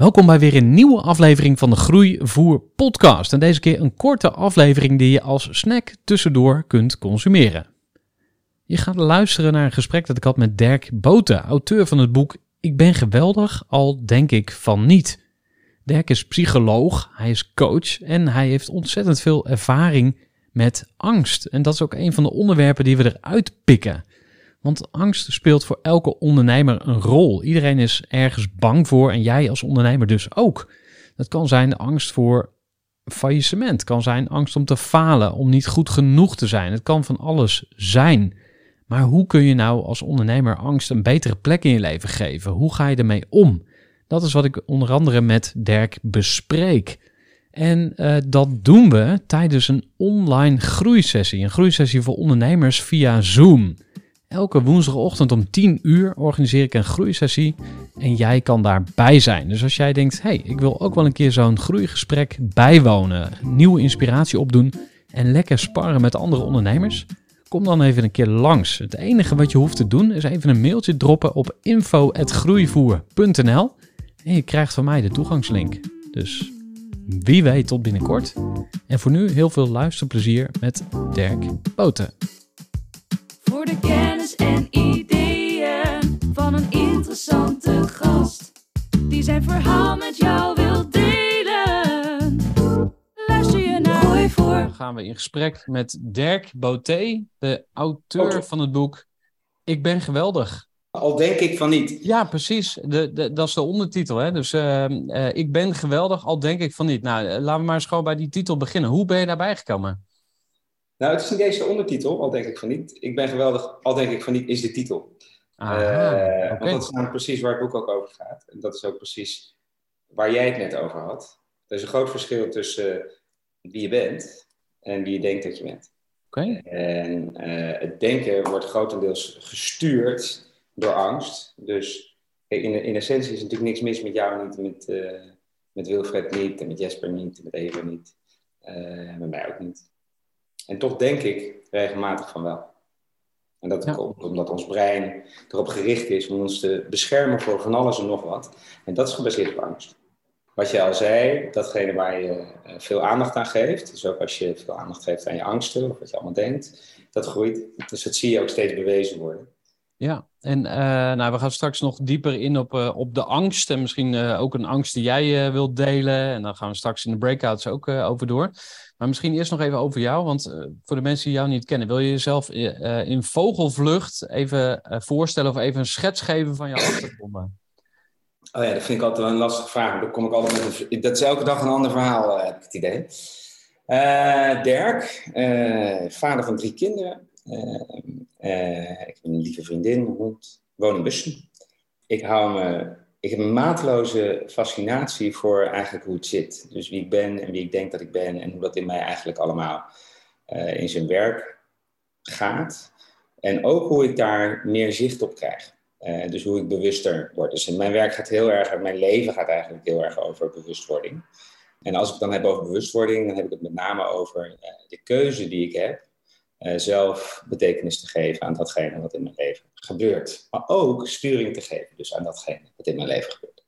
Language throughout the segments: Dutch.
Welkom bij weer een nieuwe aflevering van de Groeivoer podcast. En deze keer een korte aflevering die je als snack tussendoor kunt consumeren. Je gaat luisteren naar een gesprek dat ik had met Dirk Boten, auteur van het boek Ik ben geweldig, al denk ik van niet. Dirk is psycholoog, hij is coach en hij heeft ontzettend veel ervaring met angst. En dat is ook een van de onderwerpen die we eruit pikken. Want angst speelt voor elke ondernemer een rol. Iedereen is ergens bang voor en jij als ondernemer dus ook. Dat kan zijn angst voor faillissement, kan zijn angst om te falen, om niet goed genoeg te zijn. Het kan van alles zijn. Maar hoe kun je nou als ondernemer angst een betere plek in je leven geven? Hoe ga je ermee om? Dat is wat ik onder andere met Dirk bespreek. En uh, dat doen we tijdens een online groeisessie. Een groeisessie voor ondernemers via Zoom. Elke woensdagochtend om 10 uur organiseer ik een groeisessie en jij kan daarbij zijn. Dus als jij denkt, hey, ik wil ook wel een keer zo'n groeigesprek bijwonen, nieuwe inspiratie opdoen en lekker sparren met andere ondernemers, kom dan even een keer langs. Het enige wat je hoeft te doen is even een mailtje droppen op info.groeivoer.nl en je krijgt van mij de toegangslink. Dus wie weet tot binnenkort. En voor nu heel veel luisterplezier met Dirk Boten. Kennis en ideeën van een interessante gast. Die zijn verhaal met jou wil delen. Luister je naar Gooi voor. Dan gaan we in gesprek met Dirk Boté, de auteur van het boek Ik ben geweldig. Al denk ik van niet. Ja, precies. De, de, dat is de ondertitel. Hè? Dus ehm, eh, ik ben geweldig, al denk ik van niet. Nou, eh, laten we maar eens gewoon bij die titel beginnen. Hoe ben je daarbij gekomen? Nou, het is niet eens de ondertitel, al denk ik van niet. Ik ben geweldig, al denk ik van niet, is de titel. Oké. Want dat is namelijk precies waar het boek ook over gaat. En dat is ook precies waar jij het net over had. Er is een groot verschil tussen wie je bent en wie je denkt dat je bent. Oké. En eh, het denken wordt grotendeels gestuurd door angst. Dus in, in essentie is er natuurlijk niks mis met jou niet, met, eh, met Wilfred niet, en met Jesper niet, en met Eva niet. eh, met mij ook niet. En toch denk ik regelmatig van wel. En dat Ja. komt omdat ons brein erop gericht is om ons te beschermen voor van alles en nog wat. En dat is gebaseerd op angst. Wat je al zei, datgene waar je eh, veel aandacht aan geeft, dus ook als je veel aandacht geeft aan je angsten of wat je allemaal denkt, dat groeit. Dus dat zie je ook steeds bewezen worden. Ja, en eh, nou, we gaan straks nog dieper in op, eh, op de angst. En misschien eh, ook een angst die jij wilt delen. En dan gaan we straks in de breakouts ook over door. Maar misschien eerst nog even over jou. Want voor de mensen die jou niet kennen, wil je jezelf in vogelvlucht even voorstellen of even een schets geven van je achtergronden? Oh ja, dat vind ik altijd wel een lastige vraag. Dan kom ik altijd met dat is elke dag een ander verhaal, heb ik het idee. Dirk, vader van drie kinderen. Eh, eh, ik heb een lieve vriendin, een. Woon in Bussen. Ik, hou me, ik heb een mateloze fascinatie voor eigenlijk hoe het zit. Dus wie ik ben en wie ik denk dat ik ben. En hoe dat in mij eigenlijk allemaal eh, in zijn werk gaat. En ook hoe ik daar meer zicht op krijg. Dus hoe ik bewuster word. Dus mijn werk gaat heel erg, mijn leven gaat eigenlijk heel erg over bewustwording. En als ik het dan heb over bewustwording, dan heb ik het met name over de keuze die ik heb. Eh, zelf betekenis te geven aan datgene wat in mijn leven gebeurt. Maar ook sturing te geven dus aan datgene wat in mijn leven gebeurt.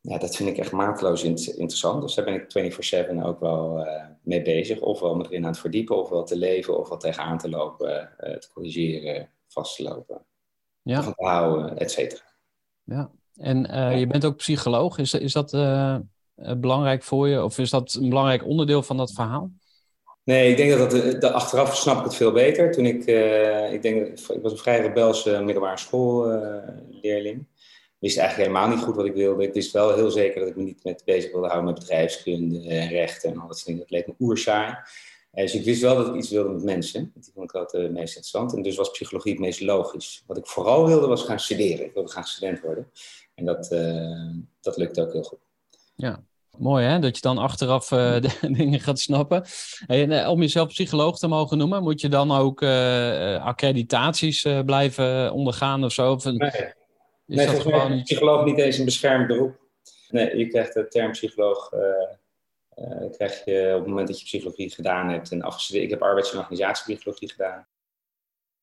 Ja, dat vind ik echt mateloos int- interessant. Dus daar ben ik 24-7 ook wel eh, mee bezig. Ofwel me erin aan het verdiepen, ofwel te leven, ofwel tegenaan te lopen, eh, te corrigeren, vast te lopen Ja, te houden, et cetera. ja. En je bent ook psycholoog. Is, is dat belangrijk voor je? Of is dat een belangrijk onderdeel van dat verhaal? Nee, ik denk dat, dat, dat achteraf snap ik het veel beter. Toen ik, uh, ik denk, ik was een vrij rebelse middelbare schoolleerling. wist eigenlijk helemaal niet goed wat ik wilde. Ik wist wel heel zeker dat ik me niet met bezig wilde houden met bedrijfskunde en rechten en al dat soort dingen. Dat leek me oerzaai. Dus ik wist wel dat ik iets wilde met mensen. Die vond ik altijd het meest interessant. En dus was psychologie het meest logisch. Wat ik vooral wilde was gaan studeren. Ik wilde graag student worden. En dat, uh, dat lukte ook heel goed. Ja, mooi hè, dat je dan achteraf uh, de dingen gaat snappen. En, uh, om jezelf psycholoog te mogen noemen, moet je dan ook accreditaties blijven ondergaan of zo? Of nee, is nee dat gewoon psycholoog niet eens een beschermd beroep. Nee, je krijgt de term psycholoog krijg je op het moment dat je psychologie gedaan hebt en afgestudeerd. Ik heb arbeids- en organisatiepsychologie gedaan.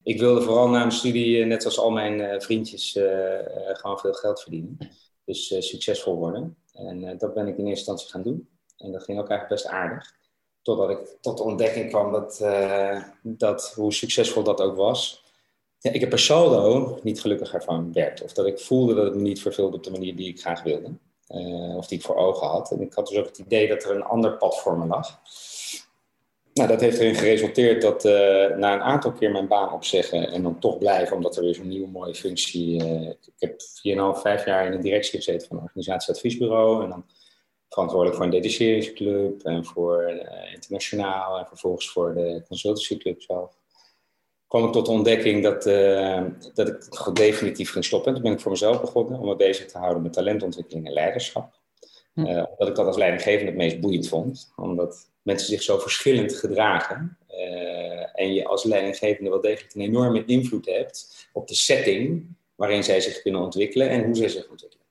Ik wilde vooral na mijn studie, net als al mijn vriendjes, gewoon veel geld verdienen. Dus succesvol worden. En uh, dat ben ik in eerste instantie gaan doen. En dat ging ook eigenlijk best aardig. Totdat ik tot de ontdekking kwam dat, uh, dat hoe succesvol dat ook was. Ja, ik heb per saldo niet gelukkig ervan werd. Of dat ik voelde dat het me niet vervulde op de manier die ik graag wilde. Uh, of die ik voor ogen had. En ik had dus ook het idee dat er een ander pad voor me lag. Nou, dat heeft erin geresulteerd dat uh, na een aantal keer mijn baan opzeggen en dan toch blijven, omdat er weer zo'n nieuwe mooie functie. Uh, ik heb 4,5, 5 jaar in de directie gezeten van een organisatieadviesbureau en dan verantwoordelijk voor een detacheringsclub en voor uh, internationaal en vervolgens voor de consultancyclub zelf. kwam ik tot de ontdekking dat, dat ik definitief ging stoppen. En toen ben ik voor mezelf begonnen om me bezig te houden met talentontwikkeling en leiderschap. Hm. omdat ik dat als leidinggevende het meest boeiend vond. Omdat mensen zich zo verschillend gedragen. Uh, en je als leidinggevende wel degelijk een enorme invloed hebt op de setting waarin zij zich kunnen ontwikkelen en hoe zij zich ontwikkelen.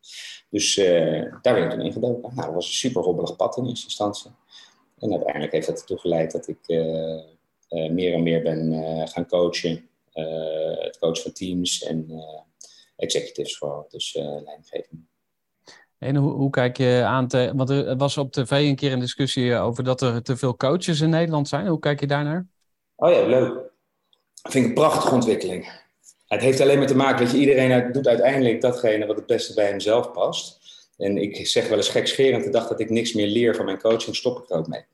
Dus uh, daar ben ik toen in gedoken. Nou, dat was een super hobbelig pad in eerste instantie. En uiteindelijk heeft dat ertoe geleid dat ik uh, meer en meer ben gaan coachen. het coachen van teams en executives vooral, dus leidinggevende. En hoe, kijk je aan te. Want er was op tv een keer een discussie over dat er te veel coaches in Nederland zijn. Hoe kijk je daarnaar? Oh ja, leuk. Dat vind ik een prachtige ontwikkeling. Het heeft alleen maar te maken dat je iedereen doet uiteindelijk datgene wat het beste bij hemzelf past. En ik zeg wel eens gekscherend, de dag dat ik niks meer leer van mijn coaching, stop ik er ook mee.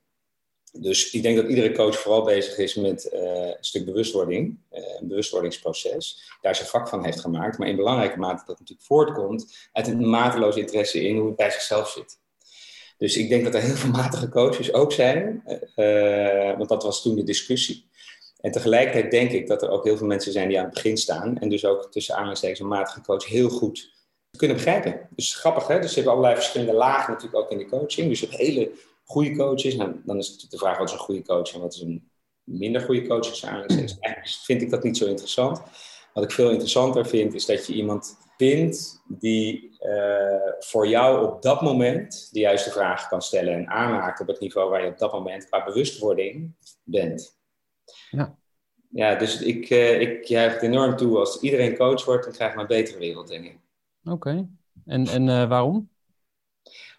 Dus ik denk dat iedere coach vooral bezig is met uh, een stuk bewustwording, uh, een bewustwordingsproces. Daar zijn vak van heeft gemaakt, maar in belangrijke mate dat natuurlijk voortkomt uit een mateloos interesse in hoe het bij zichzelf zit. Dus ik denk dat er heel veel matige coaches ook zijn, uh, want dat was toen de discussie. En tegelijkertijd denk ik dat er ook heel veel mensen zijn die aan het begin staan en dus ook tussen aanhalingstekens een matige coach heel goed kunnen begrijpen. Dus grappig, hè? Dus je hebt allerlei verschillende lagen natuurlijk ook in de coaching. Dus je hebt hele goede coach is, nou, dan is het de vraag wat is een goede coach en wat is een minder goede coach. Dus eigenlijk vind ik dat niet zo interessant. Wat ik veel interessanter vind, is dat je iemand vindt die uh, voor jou op dat moment de juiste vragen kan stellen en aanhaakt op het niveau waar je op dat moment qua bewustwording bent. Ja. Ja, dus ik, uh, ik juich het enorm toe. Als iedereen coach wordt, dan krijg je een betere wereld, denk ik. Oké. En, en uh, waarom?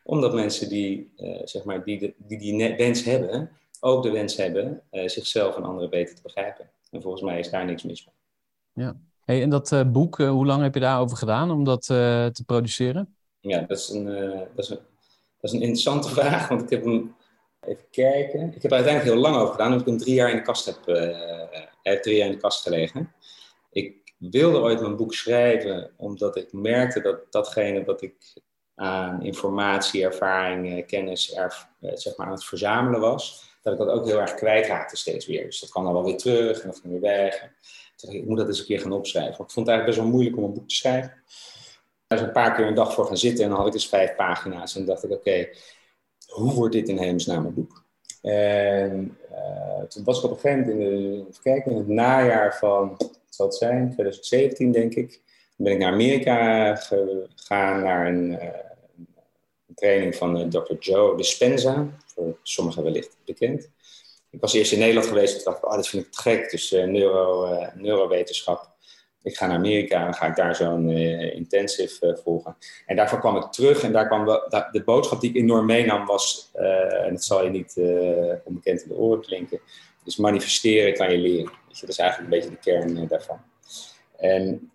Omdat mensen die, uh, zeg maar, die, de, die die wens hebben, ook de wens hebben uh, zichzelf en anderen beter te begrijpen. En volgens mij is daar niks mis mee. Ja. Hey, en dat uh, boek, hoe lang heb je daarover gedaan om dat te produceren? Ja, dat is, een, dat, is een, dat is een interessante vraag, want ik heb hem, even kijken, ik heb er uiteindelijk heel lang over gedaan, omdat ik hem drie jaar in de kast heb, heb drie jaar in de kast gelegen. Ik wilde ooit mijn boek schrijven, omdat ik merkte dat datgene wat ik aan informatie, ervaring, kennis er, eh, zeg maar aan het verzamelen was, dat ik dat ook heel erg kwijtraakte steeds weer. Dus dat kwam dan wel weer terug en dat ging weer weg. Toen ik, moet dat eens een keer gaan opschrijven. Want ik vond het eigenlijk best wel moeilijk om een boek te schrijven. Daar is een paar keer een dag voor gaan zitten en dan had ik dus vijf pagina's. En dacht ik, oké, hoe wordt dit in hemelsnaam een boek? En toen was ik op een gegeven moment in, in het najaar van, wat zal het zijn, 2017 denk ik. Ben ik naar Amerika gegaan, naar een, training van uh, Dr. Joe Dispenza, voor sommigen wellicht bekend. Ik was eerst in Nederland geweest en dacht ik, oh, dit vind ik te gek, dus uh, neuro, uh, neurowetenschap. Ik ga naar Amerika en ga ik daar zo'n intensive volgen. En daarvoor kwam ik terug en daar kwam de boodschap die ik enorm meenam was, en dat zal je niet onbekend in de oren klinken, dus manifesteren kan je leren. Dat is eigenlijk een beetje de kern daarvan. En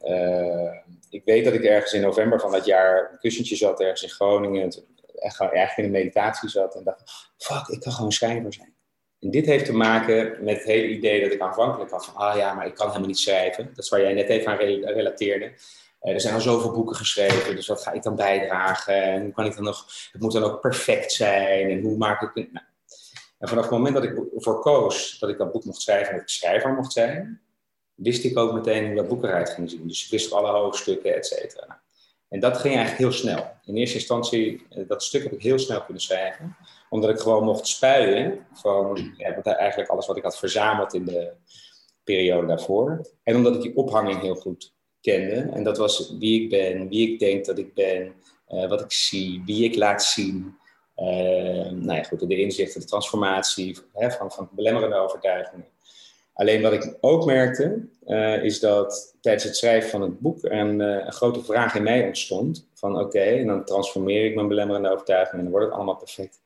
ik weet dat ik ergens in november van dat jaar een kussentje zat, ergens in Groningen. En eigenlijk in een meditatie zat en dacht: fuck, ik kan gewoon schrijver zijn. En dit heeft te maken met het hele idee dat ik aanvankelijk had van, ah ja, maar ik kan helemaal niet schrijven. Dat is waar jij net even aan relateerde. er zijn al zoveel boeken geschreven, dus wat ga ik dan bijdragen? En hoe kan ik dan nog, het moet dan ook perfect zijn. En hoe maak ik het? Nou. En vanaf het moment dat ik ervoor koos dat ik dat boek mocht schrijven en dat ik schrijver mocht zijn, wist ik ook meteen hoe dat boek eruit ging zien. Dus ik wist alle hoofdstukken, et cetera. En dat ging eigenlijk heel snel. In eerste instantie, eh, dat stuk heb ik heel snel kunnen schrijven. Omdat ik gewoon mocht spuien van eigenlijk alles wat ik had verzameld in de periode daarvoor. En omdat ik die ophanging heel goed kende. En dat was wie ik ben, wie ik denk dat ik ben, uh, wat ik zie, wie ik laat zien. Uh, nou ja, goed, de inzichten, de transformatie hè, van, van belemmerende overtuigingen. Alleen wat ik ook merkte, uh, is dat tijdens het schrijven van het boek een, uh, een grote vraag in mij ontstond. Van oké, en dan transformeer ik mijn belemmerende overtuiging en dan wordt het allemaal perfect.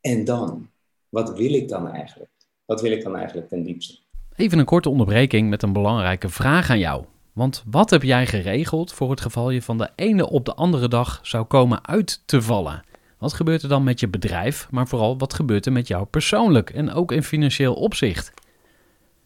En dan? Wat wil ik dan eigenlijk? Wat wil ik dan eigenlijk ten diepste? Even een korte onderbreking met een belangrijke vraag aan jou. Want wat heb jij geregeld voor het geval je van de ene op de andere dag zou komen uit te vallen? Wat gebeurt er dan met je bedrijf, maar vooral wat gebeurt er met jou persoonlijk en ook in financieel opzicht?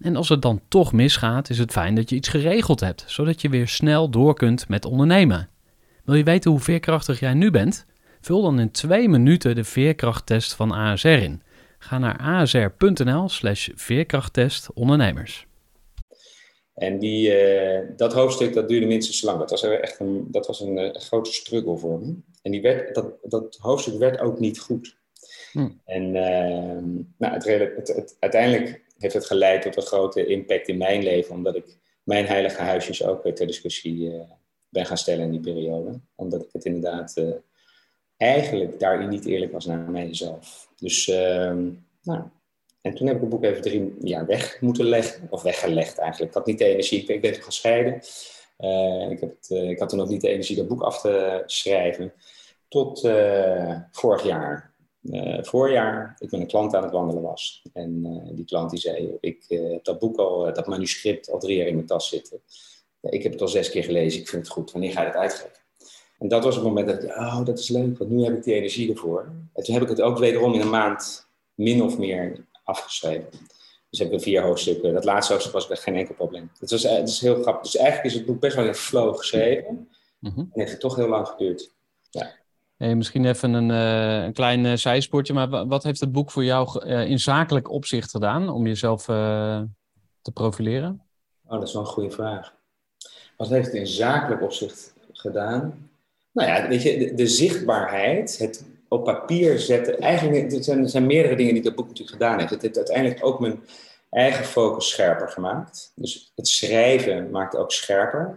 En als het dan toch misgaat, is het fijn dat je iets geregeld hebt, zodat je weer snel door kunt met ondernemen. Wil je weten hoe veerkrachtig jij nu bent? Vul dan in twee minuten de veerkrachttest van ASR in. Ga naar asr.nl/slash veerkrachttest ondernemers. En die, uh, dat hoofdstuk dat duurde minstens lang. Dat was echt een, dat was een, een grote struggle voor me. En die werd, dat, dat hoofdstuk werd ook niet goed. Hm. En uh, nou, het, het, het, uiteindelijk heeft het geleid tot een grote impact in mijn leven, omdat ik mijn heilige huisjes ook weer ter discussie uh, ben gaan stellen in die periode. Omdat ik het inderdaad uh, eigenlijk daarin niet eerlijk was naar mijzelf. Dus, uh, nou, en toen heb ik het boek even drie jaar weg moeten leggen, of weggelegd eigenlijk. Ik had niet de energie, ik ben toen gescheiden. Uh, ik, heb het, ik had toen nog niet de energie dat boek af te schrijven. Tot vorig jaar. Uh, voorjaar ik met een klant aan het wandelen was. En uh, die klant die zei, ik uh, heb dat boek al, dat manuscript al drie jaar in mijn tas zitten. ik heb het al zes keer gelezen, ik vind het goed. Wanneer ga je het uitgeven? En dat was het moment dat ik oh, dat is leuk, want nu heb ik die energie ervoor. En toen heb ik het ook wederom in een maand min of meer afgeschreven. Dus heb ik vier hoofdstukken. Dat laatste hoofdstuk was geen enkel probleem. Het, was, het is heel grappig. Dus eigenlijk is het boek best wel in flow geschreven. Mm -hmm. En heeft het toch heel lang geduurd. Misschien even een, uh, een klein uh, zijsportje, maar wat heeft het boek voor jou uh, in zakelijk opzicht gedaan om jezelf te profileren? Oh, dat is wel een goede vraag. Wat heeft het in zakelijk opzicht gedaan? Nou ja, weet je, de, de zichtbaarheid, het op papier zetten. Eigenlijk er zijn, er zijn meerdere dingen die dat boek natuurlijk gedaan heeft. Het heeft uiteindelijk ook mijn eigen focus scherper gemaakt. Dus het schrijven maakt ook scherper.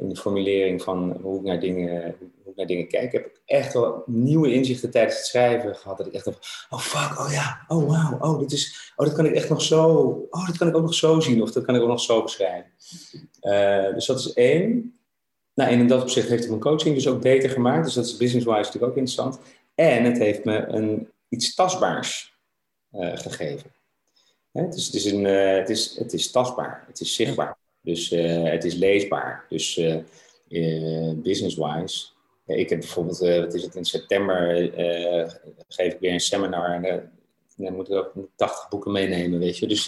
in de formulering van hoe ik naar dingen, naar dingen kijk, heb ik echt wel nieuwe inzichten tijdens het schrijven gehad. Dat ik echt dacht, oh fuck, oh ja, oh wow, oh, dit is, oh dat kan ik echt nog zo, oh dat kan ik ook nog zo zien of dat kan ik ook nog zo beschrijven. Uh, dus dat is één. Nou, en in dat opzicht heeft het mijn coaching dus ook beter gemaakt. Dus dat is business-wise natuurlijk ook interessant. En het heeft me een, iets tastbaars uh, gegeven. Hè? Het, is, het, is een, uh, het, is, het is tastbaar, het is zichtbaar. Dus het is leesbaar. Dus business-wise ik heb bijvoorbeeld, uh, wat is het, in september uh, geef ik weer een seminar en dan moet ik ook 80 boeken meenemen, weet je. Dus,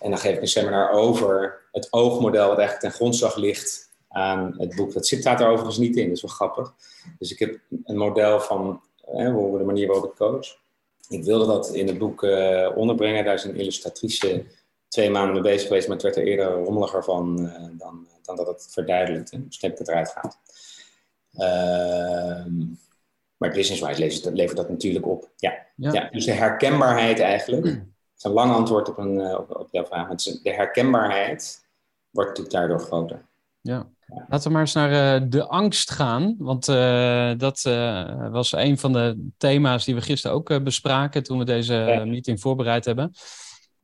en dan geef ik een seminar over het oogmodel wat eigenlijk ten grondslag ligt aan het boek. Dat zit daar overigens niet in, dat is wel grappig. Dus ik heb een model van hoe, de manier waarop ik coach. Ik wilde dat in het boek onderbrengen. Daar is een illustratrice twee maanden mee bezig geweest, maar het werd er eerder rommeliger van dan, dan dat het verduidelijkte. Dus heb ik het eruit gehaald. Ehm, maar business-wise levert, levert dat natuurlijk op. Ja. ja. dus de herkenbaarheid eigenlijk. Het is een lang antwoord op, een, eh, op, op jouw vraag. Maar de herkenbaarheid wordt natuurlijk daardoor groter. Ja. Laten we maar eens naar uh, de angst gaan. Want uh, dat uh, was een van de thema's die we gisteren ook bespraken toen we deze meeting voorbereid hebben.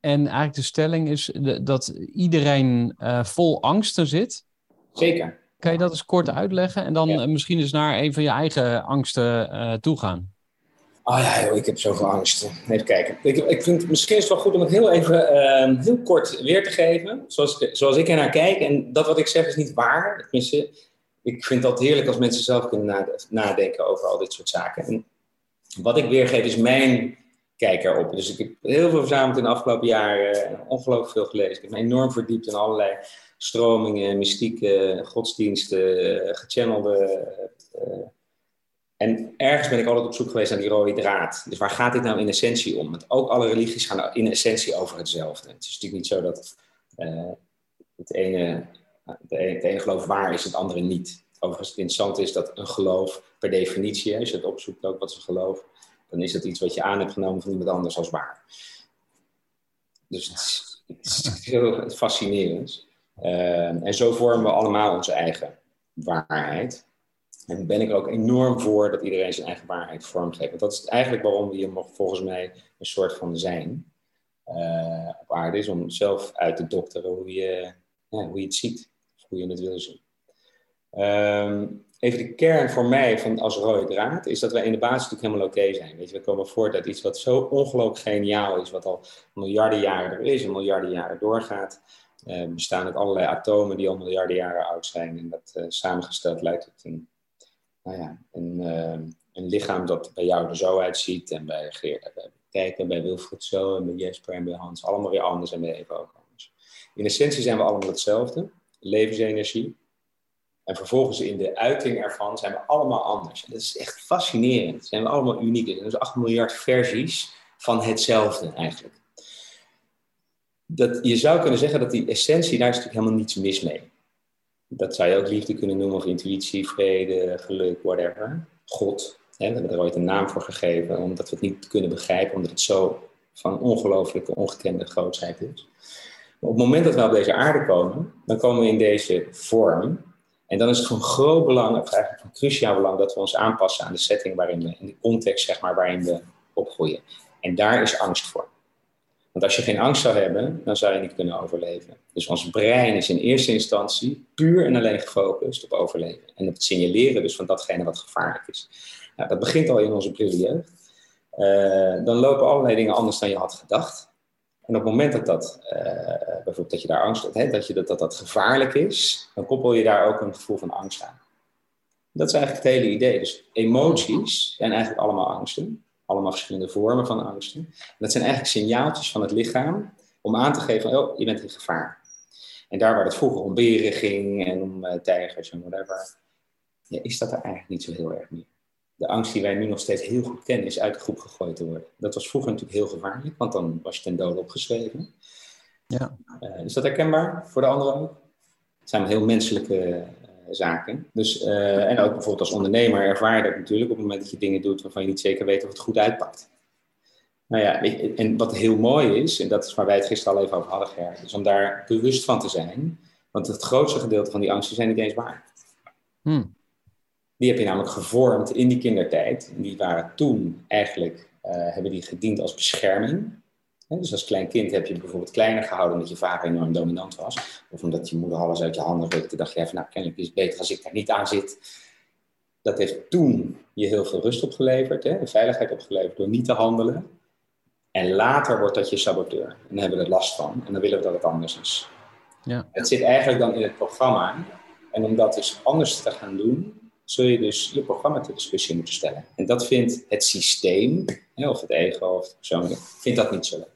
En eigenlijk de stelling is de, dat iedereen vol angsten zit. Zeker. Kan je dat eens kort uitleggen en dan ja. misschien eens naar een van je eigen angsten toegaan? Oh ja, joh, ik heb zoveel angst. Even kijken. Ik, ik vind het misschien is het wel goed om het heel even uh, heel kort weer te geven. Zoals, ik, zoals ik er naar kijk. En dat wat ik zeg is niet waar. Tenminste, ik vind dat heerlijk als mensen zelf kunnen nadenken over al dit soort zaken. En wat ik weergeef is mijn kijk erop. Dus ik heb heel veel verzameld in de afgelopen jaren. Ongelooflijk veel gelezen. Ik heb me enorm verdiept in allerlei stromingen, mystieke, godsdiensten, gechannelde... Uh, en ergens ben ik altijd op zoek geweest naar die rode draad. Dus waar gaat dit nou in essentie om? Want ook alle religies gaan in essentie over hetzelfde. Het is natuurlijk niet zo dat het, ene, de ene, geloof waar is, het andere niet. Overigens, het interessante is dat een geloof per definitie, als je het opzoekt ook wat ze geloof, dan is het iets wat je aan hebt genomen van iemand anders als waar. Dus het is, het is heel fascinerend. Uh, en zo vormen we allemaal onze eigen waarheid. En ben ik er ook enorm voor dat iedereen zijn eigen waarheid vormgeeft. Want dat is eigenlijk waarom we hier volgens mij een soort van zijn uh, op aarde is. Om zelf uit te dokteren hoe je, hoe je het ziet. Of hoe je het wil zien. Um, even de kern voor mij van als rode draad is dat wij in de basis natuurlijk helemaal oké zijn. Weet je, we komen voort uit iets wat zo ongelooflijk geniaal is. Wat al miljarden jaren er is en miljarden jaren doorgaat. We bestaan uit allerlei atomen die al miljarden jaren oud zijn. En dat uh, samengesteld leidt tot een nou ja, een, uh, een lichaam dat bij jou er zo uitziet en bij Geert, bij Kijken, bij Wilfried zo en bij Jesper en bij Hans, allemaal weer anders en bij Eva ook anders. In essentie zijn we allemaal hetzelfde, levensenergie. En vervolgens in de uiting ervan zijn we allemaal anders. En dat is echt fascinerend. Zijn we allemaal uniek. Er zijn 8 miljard versies van hetzelfde eigenlijk. Dat, je zou kunnen zeggen dat die essentie, daar is natuurlijk helemaal niets mis mee dat zou je ook liefde kunnen noemen, of intuïtie, vrede, geluk, whatever. God. Hè, we hebben er ooit een naam voor gegeven, omdat we het niet kunnen begrijpen, omdat het zo van ongelooflijke, ongekende grootheid is. Maar op het moment dat we op deze aarde komen, dan komen we in deze vorm. En dan is het van groot belang, of eigenlijk van cruciaal belang, dat we ons aanpassen aan de setting waarin we, in de context zeg maar, waarin we opgroeien. En daar is angst voor. Want als je geen angst zou hebben, dan zou je niet kunnen overleven. Dus ons brein is in eerste instantie puur en alleen gefocust op overleven. En op het signaleren dus van datgene wat gevaarlijk is. Nou, dat begint al in onze prille. Uh, dan lopen allerlei dingen anders dan je had gedacht. En op het moment dat, dat, uh, bijvoorbeeld dat je daar angst hebt, dat, je dat, dat dat gevaarlijk is, dan koppel je daar ook een gevoel van angst aan. Dat is eigenlijk het hele idee. Dus emoties zijn eigenlijk allemaal angsten allemaal verschillende vormen van angsten. En dat zijn eigenlijk signaaltjes van het lichaam om aan te geven, oh, je bent in gevaar. En daar waar het vroeger om beren ging en om uh, tijgers en whatever, ja, is dat er eigenlijk niet zo heel erg meer. De angst die wij nu nog steeds heel goed kennen, is uit de groep gegooid te worden. Dat was vroeger natuurlijk heel gevaarlijk, want dan was je ten dode opgeschreven. Ja. Uh, is dat herkenbaar voor de anderen ook? Het zijn heel menselijke zaken. Dus, uh, en ook bijvoorbeeld als ondernemer ervaar je dat natuurlijk op het moment dat je dingen doet waarvan je niet zeker weet of het goed uitpakt. Nou ja, en wat heel mooi is, en dat is waar wij het gisteren al even over hadden, Ger, is om daar bewust van te zijn. Want het grootste gedeelte van die angsten zijn niet eens waar. Hmm. Die heb je namelijk gevormd in die kindertijd. En die waren toen eigenlijk, uh, hebben die gediend als bescherming. Dus als klein kind heb je bijvoorbeeld kleiner gehouden omdat je vader enorm dominant was. Of omdat je moeder alles uit je handen rukte. dacht je even, nou kennelijk is het beter als ik daar niet aan zit. Dat heeft toen je heel veel rust opgeleverd. Hè? veiligheid opgeleverd door niet te handelen. En later wordt dat je saboteur. En dan hebben we er last van. En dan willen we dat het anders is. Ja. Het zit eigenlijk dan in het programma. En om dat dus anders te gaan doen, zul je dus je programma ter discussie moeten stellen. En dat vindt het systeem, of het ego of het persoonlijke, vindt dat niet zo leuk.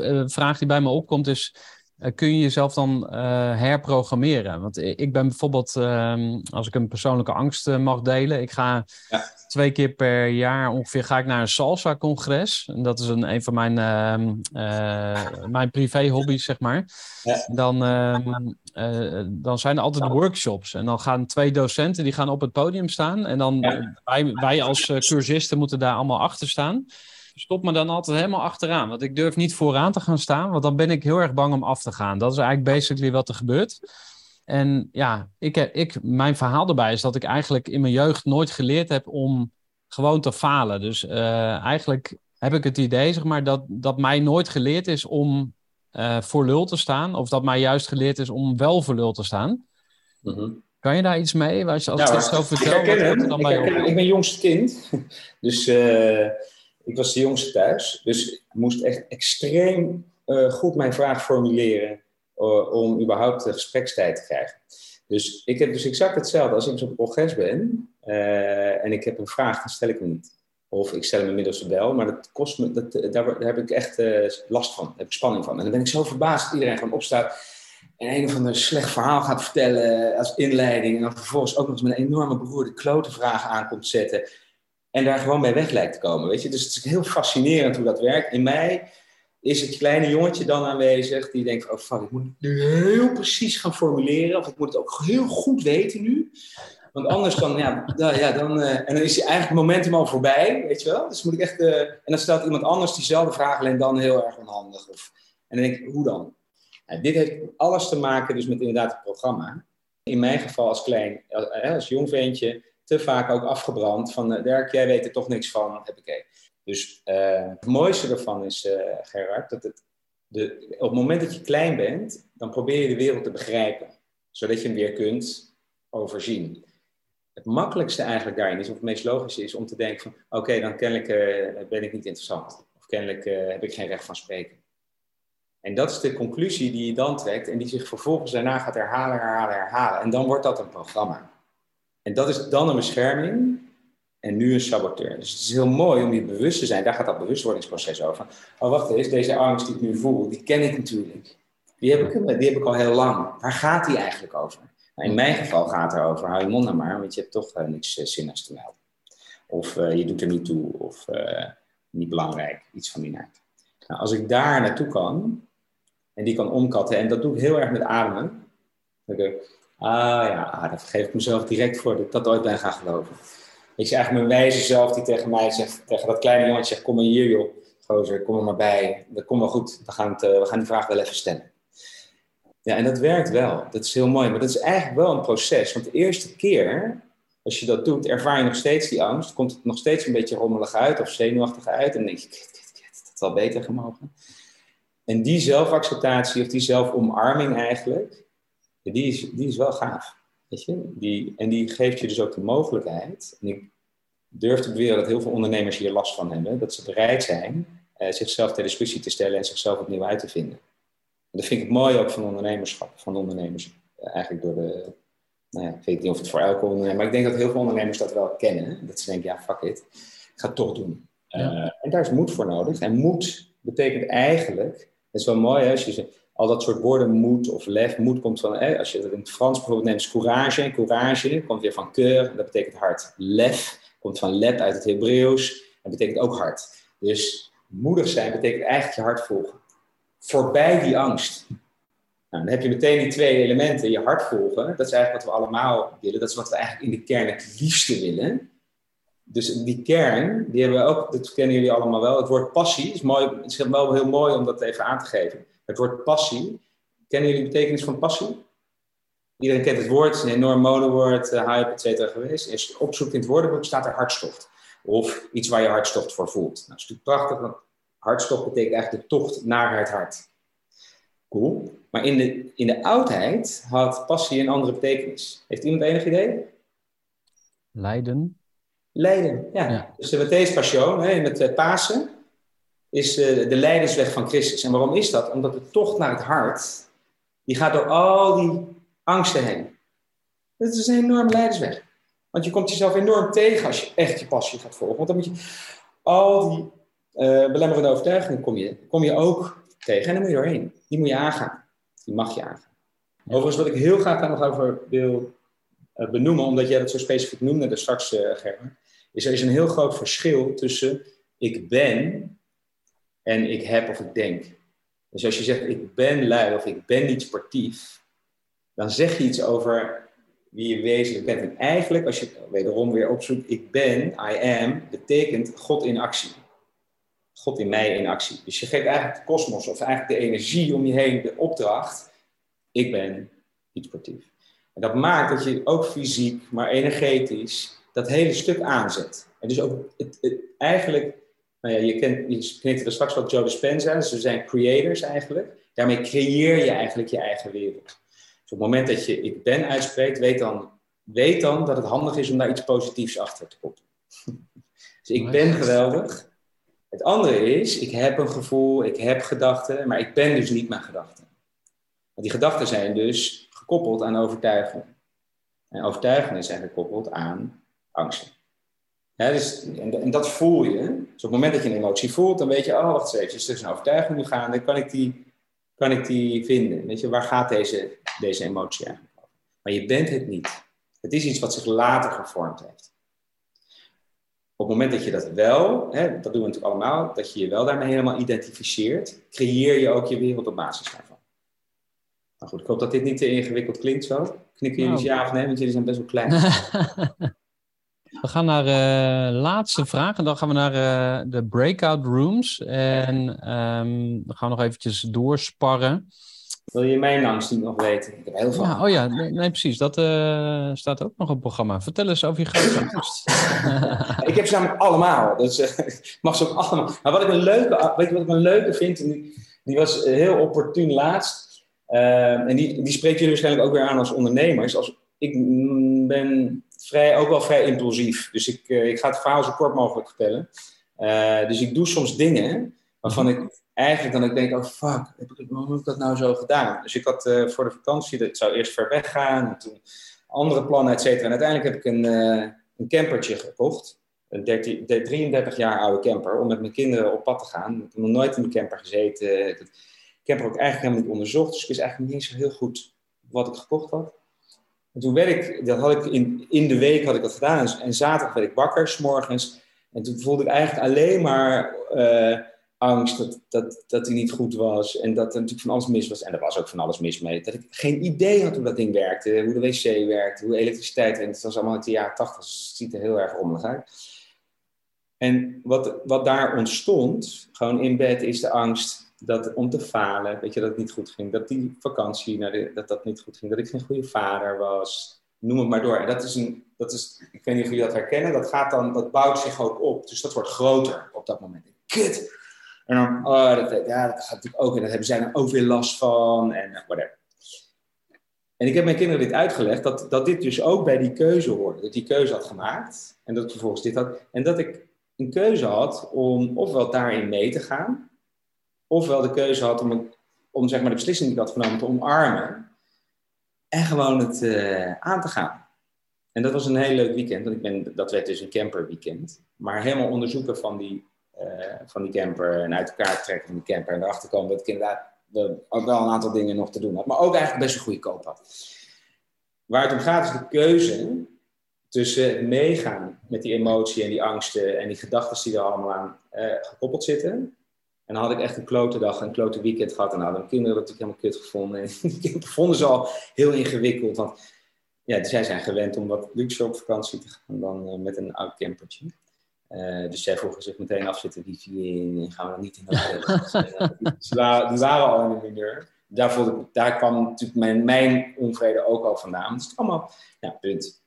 Eh, vraag die bij me opkomt is, eh, kun je jezelf dan uh, herprogrammeren? Want ik ben bijvoorbeeld, ehm, als ik een persoonlijke angst mag delen, ik ga ja. twee keer per jaar ongeveer ga ik naar een salsa-congres. En dat is een, een van mijn, uh, mijn privé-hobby's, zeg maar. Ja. Dan, ehm, dan zijn er altijd workshops. En dan gaan twee docenten, die gaan op het podium staan. En dan wij, wij als cursisten moeten daar allemaal achter staan stop me dan altijd helemaal achteraan. Want ik durf niet vooraan te gaan staan, want dan ben ik heel erg bang om af te gaan. Dat is eigenlijk basically wat er gebeurt. En ja, ik ik, mijn verhaal erbij is dat ik eigenlijk in mijn jeugd nooit geleerd heb om gewoon te falen. Dus uh, eigenlijk heb ik het idee, zeg maar, dat, dat mij nooit geleerd is om uh, voor lul te staan. Of dat mij juist geleerd is om wel voor lul te staan. Mm Kan je daar iets mee? Als je, als ja, het zo vertelt, wat er dan bij ik, ik ben jongste kind. Dus uh, ik was de jongste thuis. Dus ik moest echt extreem uh, goed mijn vraag formuleren. om überhaupt de gesprekstijd te krijgen. Dus ik heb dus exact hetzelfde. Als ik zo'n progress ben en ik heb een vraag, dan stel ik hem niet. Of ik stel hem inmiddels wel, maar dat kost me, dat, daar, heb ik echt last van. Daar heb ik spanning van. En dan ben ik zo verbaasd dat iedereen gewoon opstaat en een of ander slecht verhaal gaat vertellen als inleiding. En dan vervolgens ook nog eens met een enorme beroerde klote vragen aankomt zetten. En daar gewoon bij weg lijkt te komen. Weet je? Dus het is heel fascinerend hoe dat werkt. In mij is het kleine jongetje dan aanwezig die denkt: oh ik moet het nu heel precies gaan formuleren. Of ik moet het ook heel goed weten nu. Want anders dan, ja, ja dan, uh, en dan is eigenlijk het momentum al voorbij, weet je wel. Dus moet ik echt, uh, en dan stelt iemand anders diezelfde vraag, alleen dan heel erg onhandig. Of, en dan denk ik, hoe dan? dit heeft alles te maken dus met inderdaad het programma. In mijn geval als klein, als, eh, als jong ventje, te vaak ook afgebrand van, uh, Dirk, jij weet er toch niks van, heb ik Dus het mooiste ervan is, Gerard, dat het, de, op het moment dat je klein bent, dan probeer je de wereld te begrijpen. Zodat je hem weer kunt overzien het makkelijkste eigenlijk daarin is, of het meest logische is, om te denken van, oké, dan kennelijk uh, ben ik niet interessant. Of kennelijk uh, heb ik geen recht van spreken. En dat is de conclusie die je dan trekt en die zich vervolgens daarna gaat herhalen, herhalen, herhalen. En dan wordt dat een programma. En dat is dan een bescherming en nu een saboteur. Dus het is heel mooi om je bewust te zijn, daar gaat dat bewustwordingsproces over. Oh, wacht eens, deze angst die ik nu voel, die ken ik natuurlijk. Die heb ik, die heb ik al heel lang. Waar gaat die eigenlijk over? in mijn geval gaat het erover, hou je mond nou maar, want je hebt toch uh, niks uh, zinnigs te melden. Of uh, je doet er niet toe, of niet belangrijk, iets van die naart. Nou, als ik daar naartoe kan, en die kan omkatten, en dat doe ik heel erg met ademen, dan ah ja, ah, dat vergeef ik mezelf direct voor dat ik dat ooit ben gaan geloven. Ik zie eigenlijk mijn wijze zelf die tegen mij zegt, tegen dat kleine jongetje zegt, kom maar hier joh, gozer, kom er maar bij, dat komt wel goed, we gaan, het, we gaan die vraag wel even stellen. Ja, en dat werkt wel. Dat is heel mooi. Maar dat is eigenlijk wel een proces. Want de eerste keer, als je dat doet, ervaar je nog steeds die angst. Komt het nog steeds een beetje rommelig uit of zenuwachtig uit. En denk je, dat had wel beter gemogen. En die zelfacceptatie of die zelfomarming eigenlijk, die is, die is wel gaaf. Weet je? Die, en die geeft je dus ook de mogelijkheid. En ik durf te beweren dat heel veel ondernemers hier last van hebben. Dat ze bereid zijn eh, zichzelf ter discussie te stellen en zichzelf opnieuw uit te vinden dat vind ik mooi ook van ondernemerschap, van ondernemers. Eh, eigenlijk door de, nou ja, ik weet niet of het voor elke ondernemer, maar ik denk dat heel veel ondernemers dat wel kennen. Dat ze denken, ja, fuck it, ik ga het toch doen. Uh, en daar is moed voor nodig. En moed betekent eigenlijk, het is wel mooi hè, als je al dat soort woorden, moed of lef, moed komt van, hè, als je het in het Frans bijvoorbeeld neemt, courage. Courage komt weer van keur, dat betekent hart. Lef komt van lep uit het Hebreeuws, en betekent ook hart. Dus moedig zijn betekent eigenlijk je hart volgen voorbij die angst. Nou, dan heb je meteen die twee elementen, je hart volgen. Dat is eigenlijk wat we allemaal willen. Dat is wat we eigenlijk in de kern het liefste willen. Dus die kern, die hebben we ook, dat kennen jullie allemaal wel. Het woord passie is, mooi, is wel heel mooi om dat even aan te geven. Het woord passie, kennen jullie de betekenis van passie? Iedereen kent het woord, het is een enorm modewoord, uh, hype, et cetera geweest. Als je opzoekt in het woordenboek staat er hartstocht. Of iets waar je hartstocht voor voelt. Nou, dat is natuurlijk prachtig, want Hartstocht betekent eigenlijk de tocht naar het hart. Cool. Maar in de, in de oudheid had passie een andere betekenis. Heeft iemand enig idee? Leiden. Leiden, ja. Dus de Matthäus Passion, hè, met uh, Pasen, is uh, de leidensweg van Christus. En waarom is dat? Omdat de tocht naar het hart, die gaat door al die angsten heen. Dat is een enorme leidensweg. Want je komt jezelf enorm tegen als je echt je passie gaat volgen. Want dan moet je al die uh, belemmerende overtuigingen kom je, kom je ook tegen. En dan moet je doorheen. Die moet je aangaan. Die mag je aangaan. Overigens, wat ik heel graag daar nog over wil uh, benoemen, omdat jij dat zo specifiek noemde daar straks, uh, is er is een heel groot verschil tussen ik ben en ik heb of ik denk. Dus als je zegt ik ben lui of ik ben niet sportief, dan zeg je iets over wie je wezenlijk bent. En eigenlijk, als je wederom weer opzoekt, ik ben, I am, betekent God in actie. God in mij in actie. Dus je geeft eigenlijk de kosmos, of eigenlijk de energie om je heen, de opdracht. Ik ben niet sportief. En dat maakt dat je ook fysiek, maar energetisch, dat hele stuk aanzet. En dus ook het, het, eigenlijk, nou ja, je kent, je kent er straks wat Joe Dispenza, dus ze zijn creators eigenlijk. Daarmee creëer je eigenlijk je eigen wereld. Dus op het moment dat je ik ben uitspreekt, weet dan, weet dan dat het handig is om daar iets positiefs achter te koppelen. dus ik ben geweldig. Het andere is, ik heb een gevoel, ik heb gedachten, maar ik ben dus niet mijn gedachten. Want die gedachten zijn dus gekoppeld aan overtuigingen. En overtuigingen zijn gekoppeld aan angsten. Dus, en, en, dat voel je. Dus op het moment dat je een emotie voelt, dan weet je, oh wacht eens even, is er een overtuiging nu gaande, kan ik die, kan ik die vinden? Weet je, waar gaat deze, deze emotie eigenlijk over? Maar je bent het niet. Het is iets wat zich later gevormd heeft. Op het moment dat je dat wel, dat doen we natuurlijk allemaal, dat je je wel daarmee helemaal identificeert, creëer je ook je wereld op basis daarvan. Nou goed, ik hoop dat dit niet te ingewikkeld klinkt zo. Knikken jullie nou. ja of nee, want jullie zijn best wel klein. we gaan naar de uh, laatste vraag en dan gaan we naar uh, de breakout rooms. En um, dan gaan we nog eventjes doorsparren. Wil je mijn angst niet nog weten? Ik heb heel veel. Ja, oh ja, nee, nee precies. Dat uh, staat ook nog op het programma. Vertel eens over je grootste angst. ik heb ze namelijk allemaal. Dus ik mag ze ook allemaal. Maar wat ik een leuke, weet je wat ik een leuke vind? Die, die was heel opportun laatst. Ehm, en die, die spreekt jullie waarschijnlijk ook weer aan als ondernemers. Als, ik ben vrij, ook wel vrij impulsief. Dus ik, uh, ik ga het verhaal zo kort mogelijk vertellen. Uh, dus ik doe soms dingen waarvan ik eigenlijk dan ik denk, oh fuck, waarom heb ik dat nou zo gedaan? Dus ik had uh, voor de vakantie, ik zou eerst ver weg gaan, en toen andere plannen, et cetera. En uiteindelijk heb ik een, een campertje gekocht. Een 13, 33 jaar oude camper, om met mijn kinderen op pad te gaan. Ik heb nog nooit in een camper gezeten. Ik heb er ook eigenlijk helemaal niet onderzocht, dus ik wist eigenlijk niet zo heel goed wat ik gekocht had. En toen werd ik, dat had ik in, in de week had ik dat gedaan, en, zaterdag werd ik wakker, s'morgens. En toen voelde ik eigenlijk alleen maar uh, angst dat, dat, dat hij niet goed was. En dat er natuurlijk van alles mis was. En er was ook van alles mis mee. Dat ik geen idee had hoe dat ding werkte, hoe de wc werkte, hoe elektriciteit werkte. Het was allemaal uit de jaren tachtig, dus het ziet er heel erg rommelig uit. En wat, wat daar ontstond, gewoon in bed, is de angst dat om te falen, weet je, dat het niet goed ging. Dat die vakantie, naar de, dat dat niet goed ging. Dat ik geen goede vader was. Noem het maar door. En dat is een, dat is, ik weet niet of jullie dat herkennen, dat gaat dan, dat bouwt zich ook op. Dus dat wordt groter op dat moment. Kut! En dan, oh, dat, ja, dat gaat natuurlijk ook. En daar hebben zij dan ook weer last van. En uh, whatever. En ik heb mijn kinderen dit uitgelegd, dat, dat dit dus ook bij die keuze hoorde. Dat die keuze had gemaakt. En dat ik vervolgens dit had. En dat ik een keuze had om ofwel daarin mee te gaan ofwel de keuze had om, om zeg maar, de beslissing die ik had genomen te omarmen en gewoon het uh, aan te gaan. En dat was een heel leuk weekend, want ik ben, dat werd dus een camperweekend. Maar helemaal onderzoeken van die, uh, van die camper en uit elkaar trekken van die camper en erachter komen dat ik inderdaad ook wel een aantal dingen nog te doen had, maar ook eigenlijk best een goede koop had. Waar het om gaat is de keuze tussen meegaan met die emotie en die angsten en die gedachten die er allemaal aan uh, gekoppeld zitten. En dan had ik echt een klote dag, een klote weekend gehad. En hadden mijn kinderen dat natuurlijk helemaal kut gevonden. En die vonden ze al heel ingewikkeld. Want ja, zij zijn gewend om wat luxe op vakantie te gaan dan uh, met een oud campertje. Uh, dus zij vroegen zich meteen af, zitten die vier in? Gaan we dan niet in dat dus, die, waren, die waren al in de mineur. Daar, voelde ik, daar kwam natuurlijk mijn, mijn onvrede ook al vandaan. Dus het allemaal, ja, punt.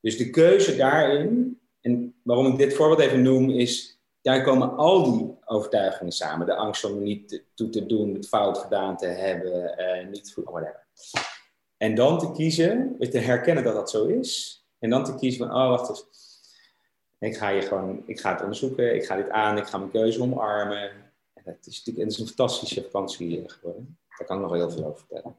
Dus de keuze daarin, en waarom ik dit voorbeeld even noem, is daar komen al die overtuigingen samen. De angst om niet toe te doen, het fout gedaan te hebben, niet goed, whatever. En dan te kiezen, te herkennen dat dat zo is. En dan te kiezen van, oh wacht eens. Ik ga, je gewoon, ik ga het onderzoeken, ik ga dit aan, ik ga mijn keuze omarmen. En het is, is een fantastische vakantie eh, geworden. Daar kan ik nog heel veel over vertellen.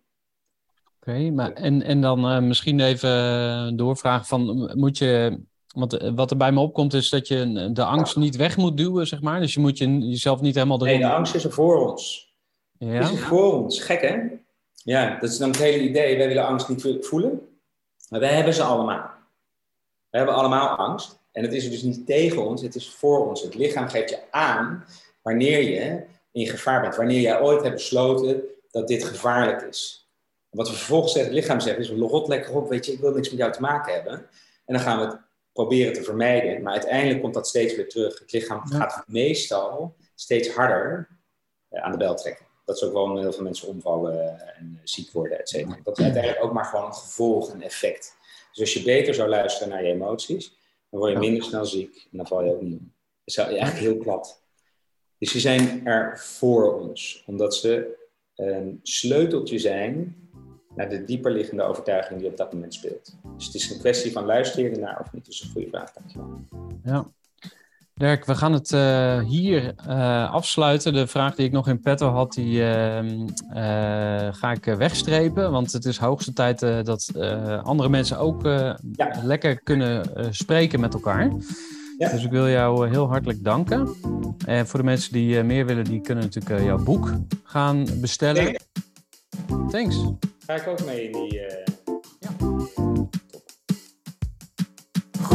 Oké, maar en, en dan uh, misschien even doorvragen van, moet je want eh, wat er bij me opkomt is dat je de angst niet weg moet duwen, zeg maar. Dus je moet je, jezelf niet helemaal... Nee, de angst is er voor ons. Ja? Is er voor ons. Gek, hè? Ja, dat is dan het hele idee. Wij willen angst niet voelen. Maar wij hebben ze allemaal. We hebben allemaal angst. En het is er dus niet tegen ons, het is voor ons. Het lichaam geeft je aan wanneer je in gevaar bent. Wanneer jij ooit hebt besloten dat dit gevaarlijk is. wat we vervolgens zeggen, het lichaam zegt is, rot lekker op, weet je, ik wil niks met jou te maken hebben. En dan gaan we het proberen te vermijden. Maar uiteindelijk komt dat steeds weer terug. Het lichaam gaat meestal steeds harder eh, aan de bel trekken. Dat is ook waarom heel veel mensen omvallen en ziek worden, et cetera. Dat is uiteindelijk ook maar gewoon een gevolg, een effect. Dus als je beter zou luisteren naar je emoties, dan word je minder snel ziek en dan val je ook niet om. Dat is eigenlijk heel plat. Dus die zijn er voor ons, omdat ze een sleuteltje zijn naar de dieperliggende overtuiging die op dat moment speelt. Dus het is een kwestie van luister je ernaar of niet. Is een goede vraag, dankjewel. Ja. Dirk, we gaan het uh, hier uh, afsluiten. De vraag die ik nog in petto had, die uh, ga ik wegstrepen. Want het is hoogste tijd dat andere mensen ook ja. lekker kunnen spreken met elkaar. Ja. Dus ik wil jou heel hartelijk danken. En voor de mensen die meer willen, die kunnen natuurlijk jouw boek gaan bestellen. Thanks. Ga ik ook mee in die...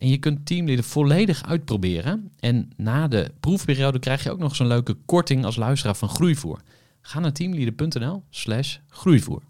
En je kunt Teamleader volledig uitproberen. En na de proefperiode krijg je ook nog een leuke korting als luisteraar van Groeivoer. Ga naar teamleader.nl slash groeivoer.